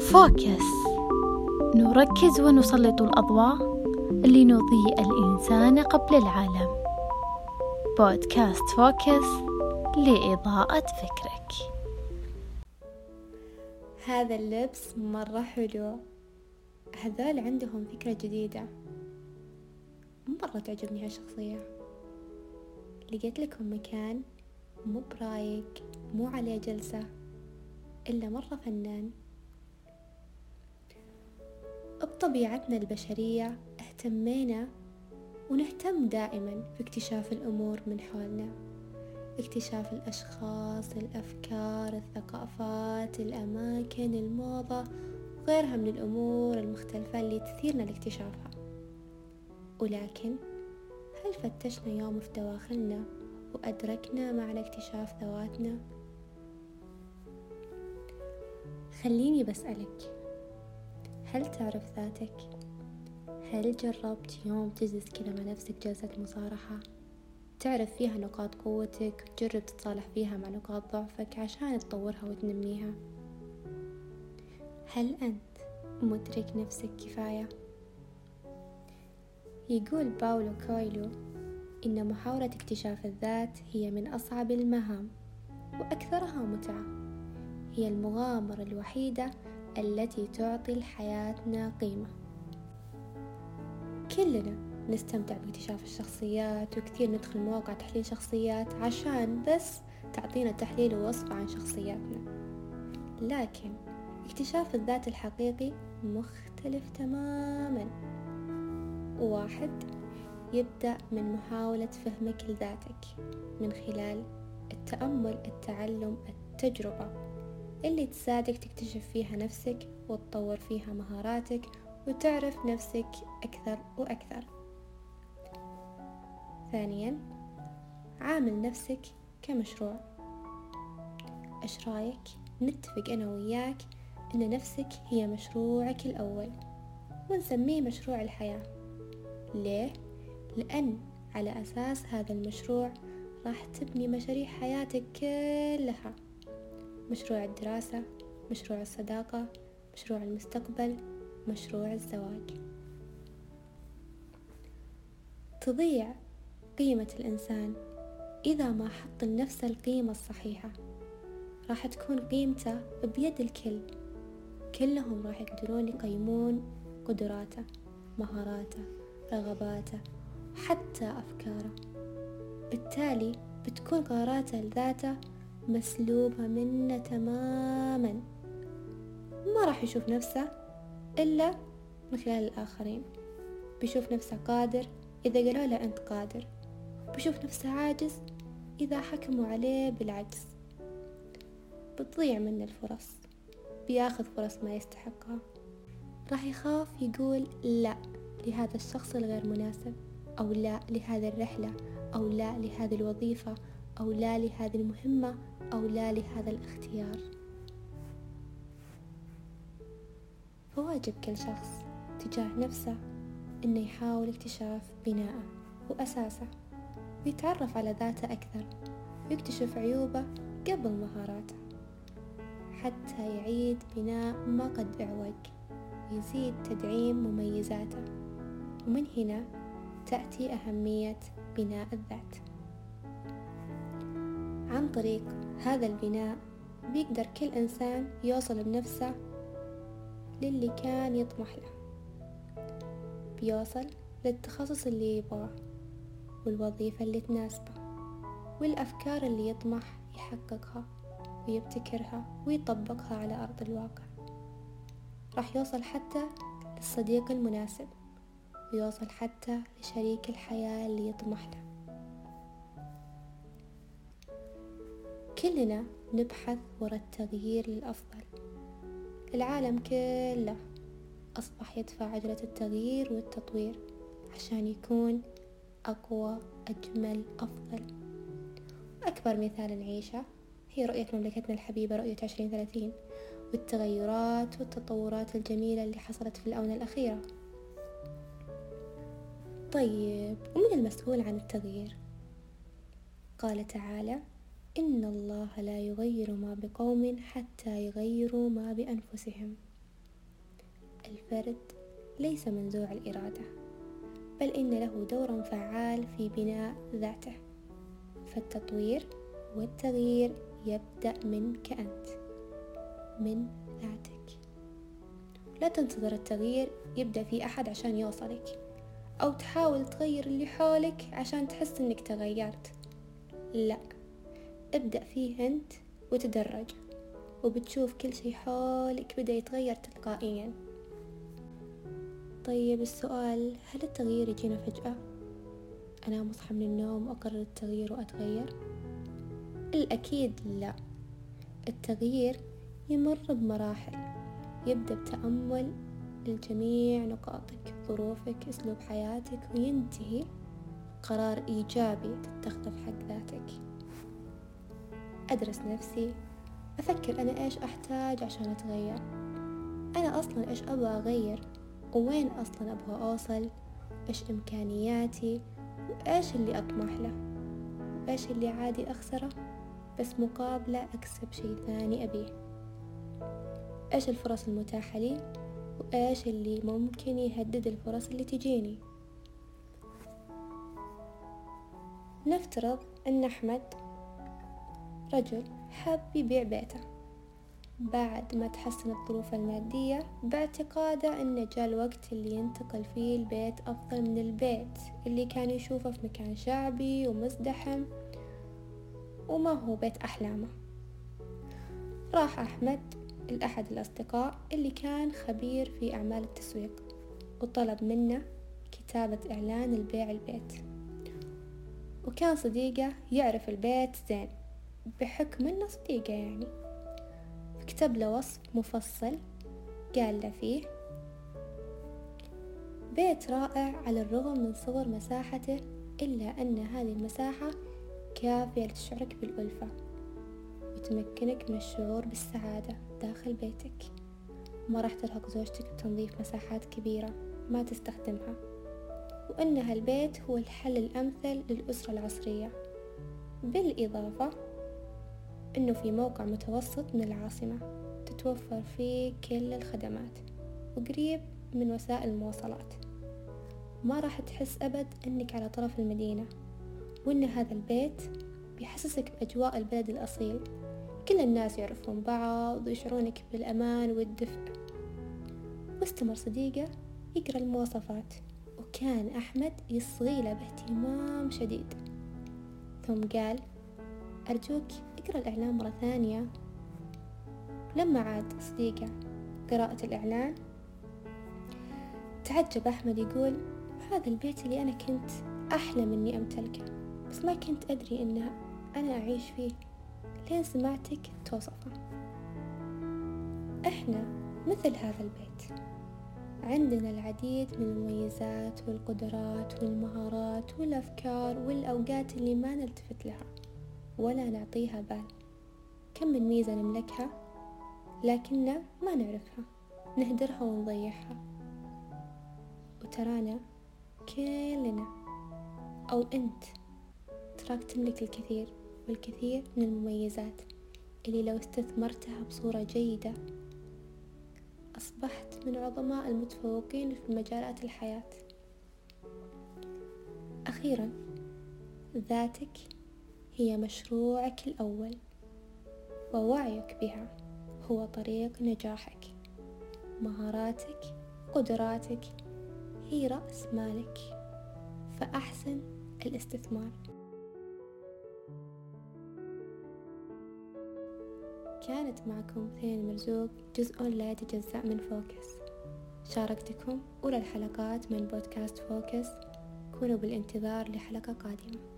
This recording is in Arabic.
Focus. نركز ونسلط الأضواء لنضيء الإنسان قبل العالم. بودكاست Focus لإضاءة فكرك. هذا اللبس مرة حلو. هذول عندهم فكرة جديدة. مرة تعجبني هالشخصية. لقيت لكم مكان مو برايق مو عليه جلسة إلا مرة فنان. بطبيعتنا البشرية اهتمينا ونهتم دائما في اكتشاف الأمور من حولنا اكتشاف الأشخاص الأفكار الثقافات الأماكن الموضة وغيرها من الأمور المختلفة اللي تثيرنا لاكتشافها ولكن هل فتشنا يوم في دواخلنا وأدركنا معنى اكتشاف ذواتنا؟ خليني بسألك هل تعرف ذاتك؟ هل جربت يوم تجلس كذا مع نفسك جلسة مصارحة؟ تعرف فيها نقاط قوتك وتجرب تتصالح فيها مع نقاط ضعفك عشان تطورها وتنميها هل أنت مدرك نفسك كفاية؟ يقول باولو كويلو إن محاولة اكتشاف الذات هي من أصعب المهام وأكثرها متعة هي المغامرة الوحيدة التي تعطي لحياتنا قيمة. كلنا نستمتع باكتشاف الشخصيات وكثير ندخل مواقع تحليل شخصيات عشان بس تعطينا تحليل ووصف عن شخصياتنا. لكن اكتشاف الذات الحقيقي مختلف تماما. واحد يبدأ من محاولة فهمك لذاتك من خلال التأمل التعلم التجربة. اللي تساعدك تكتشف فيها نفسك وتطور فيها مهاراتك وتعرف نفسك أكثر وأكثر. ثانيا عامل نفسك كمشروع. إيش رأيك نتفق أنا وياك إن نفسك هي مشروعك الأول ونسميه مشروع الحياة؟ ليه؟ لأن على أساس هذا المشروع راح تبني مشاريع حياتك كلها. مشروع الدراسة مشروع الصداقة مشروع المستقبل مشروع الزواج. تضيع قيمة الإنسان إذا ما حط لنفسه القيمة الصحيحة. راح تكون قيمته بيد الكل. كلهم راح يقدرون يقيمون قدراته مهاراته رغباته وحتى أفكاره. بالتالي بتكون قراراته لذاته مسلوبة منه تماما. ما راح يشوف نفسه إلا من خلال الآخرين. بيشوف نفسه قادر إذا قالوا له أنت قادر. بيشوف نفسه عاجز إذا حكموا عليه بالعجز. بتضيع منه الفرص. بياخذ فرص ما يستحقها. راح يخاف يقول لا لهذا الشخص الغير مناسب أو لا لهذه الرحلة أو لا لهذه الوظيفة أو لا لهذه المهمة. أو لا لهذا الاختيار. فواجب كل شخص تجاه نفسه إنه يحاول اكتشاف بناءه وأساسه ويتعرف على ذاته أكثر ويكتشف عيوبه قبل مهاراته حتى يعيد بناء ما قد أعوج ويزيد تدعيم مميزاته ومن هنا تأتي أهمية بناء الذات. عن طريق هذا البناء بيقدر كل إنسان يوصل بنفسه للي كان يطمح له. بيوصل للتخصص اللي يبغاه والوظيفة اللي تناسبه والأفكار اللي يطمح يحققها ويبتكرها ويطبقها على أرض الواقع. راح يوصل حتى للصديق المناسب ويوصل حتى لشريك الحياة اللي يطمح له. كلنا نبحث وراء التغيير للأفضل العالم كله أصبح يدفع عجلة التغيير والتطوير عشان يكون أقوى أجمل أفضل. أكبر مثال نعيشه هي رؤية مملكتنا الحبيبة رؤية عشرين ثلاثين والتغيرات والتطورات الجميلة اللي حصلت في الآونة الأخيرة. طيب ومن المسؤول عن التغيير؟ قال تعالى إن الله لا يغير ما بقوم حتى يغيروا ما بأنفسهم. الفرد ليس منزوع الإرادة بل إن له دور فعال في بناء ذاته. فالتطوير والتغيير يبدأ منك أنت من ذاتك. لا تنتظر التغيير يبدأ في أحد عشان يوصلك أو تحاول تغير اللي حولك عشان تحس إنك تغيرت. لا ابدأ فيه أنت وتدرج وبتشوف كل شي حولك بدأ يتغير تلقائيا طيب السؤال هل التغيير يجينا فجأة؟ أنا أصحى من النوم وأقرر التغيير وأتغير؟ الأكيد لا التغيير يمر بمراحل يبدأ بتأمل لجميع نقاطك ظروفك أسلوب حياتك وينتهي قرار إيجابي تتخذه في حق ذاتك أدرس نفسي أفكر أنا إيش أحتاج عشان أتغير. أنا أصلا إيش أبغى أغير؟ وين أصلا أبغى أوصل؟ إيش إمكانياتي؟ وإيش اللي أطمح له؟ وإيش اللي عادي أخسره؟ بس مقابلة أكسب شي ثاني أبيه. إيش الفرص المتاحة لي؟ وإيش اللي ممكن يهدد الفرص اللي تجيني؟ نفترض أن أحمد رجل حاب يبيع بيته. بعد ما تحسنت الظروف المادية باعتقاده أنه جاء الوقت اللي ينتقل فيه البيت أفضل من البيت اللي كان يشوفه في مكان شعبي ومزدحم وما هو بيت أحلامه. راح أحمد لأحد الأصدقاء اللي كان خبير في أعمال التسويق وطلب منه كتابة إعلان البيع البيت. وكان صديقه يعرف البيت زين. بحكم إنه صديقه يعني. كتب له وصف مفصل قال له فيه بيت رائع على الرغم من صغر مساحته إلا أن هذه المساحة كافية لتشعرك بالألفة وتمكنك من الشعور بالسعادة داخل بيتك. ما راح ترهق زوجتك بتنظيف مساحات كبيرة ما تستخدمها وأن هالبيت هو الحل الأمثل للأسرة العصرية. بالإضافة أنه في موقع متوسط من العاصمة تتوفر فيه كل الخدمات وقريب من وسائل المواصلات. ما راح تحس أبد أنك على طرف المدينة وأن هذا البيت بيحسسك بأجواء البلد الأصيل. كل الناس يعرفون بعض ويشعرونك بالأمان والدفء. واستمر صديقه يقرأ المواصفات وكان أحمد يصغي له باهتمام شديد. ثم قال أرجوك اقرأ الإعلان مرة ثانية. لما عاد صديقه قراءة الإعلان تعجب أحمد يقول هذا البيت اللي أنا كنت أحلم إني أمتلكه بس ما كنت أدري إن أنا أعيش فيه لين سمعتك توصفه. إحنا مثل هذا البيت. عندنا العديد من المميزات والقدرات والمهارات والأفكار والأوقات اللي ما نلتفت لها. ولا نعطيها بال. كم من ميزة نملكها؟ لكننا ما نعرفها. نهدرها ونضيعها. وترانا كلنا أو أنت تراك تملك الكثير والكثير من المميزات اللي لو استثمرتها بصورة جيدة أصبحت من عظماء المتفوقين في مجالات الحياة. أخيرا ذاتك هي مشروعك الأول ووعيك بها. هو طريق نجاحك مهاراتك قدراتك هي رأس مالك. فأحسن الاستثمار. كانت معكم ثين مرزوق جزء لا يتجزأ من فوكس. شاركتكم أولى الحلقات من بودكاست فوكس. كونوا بالانتظار لحلقة قادمة.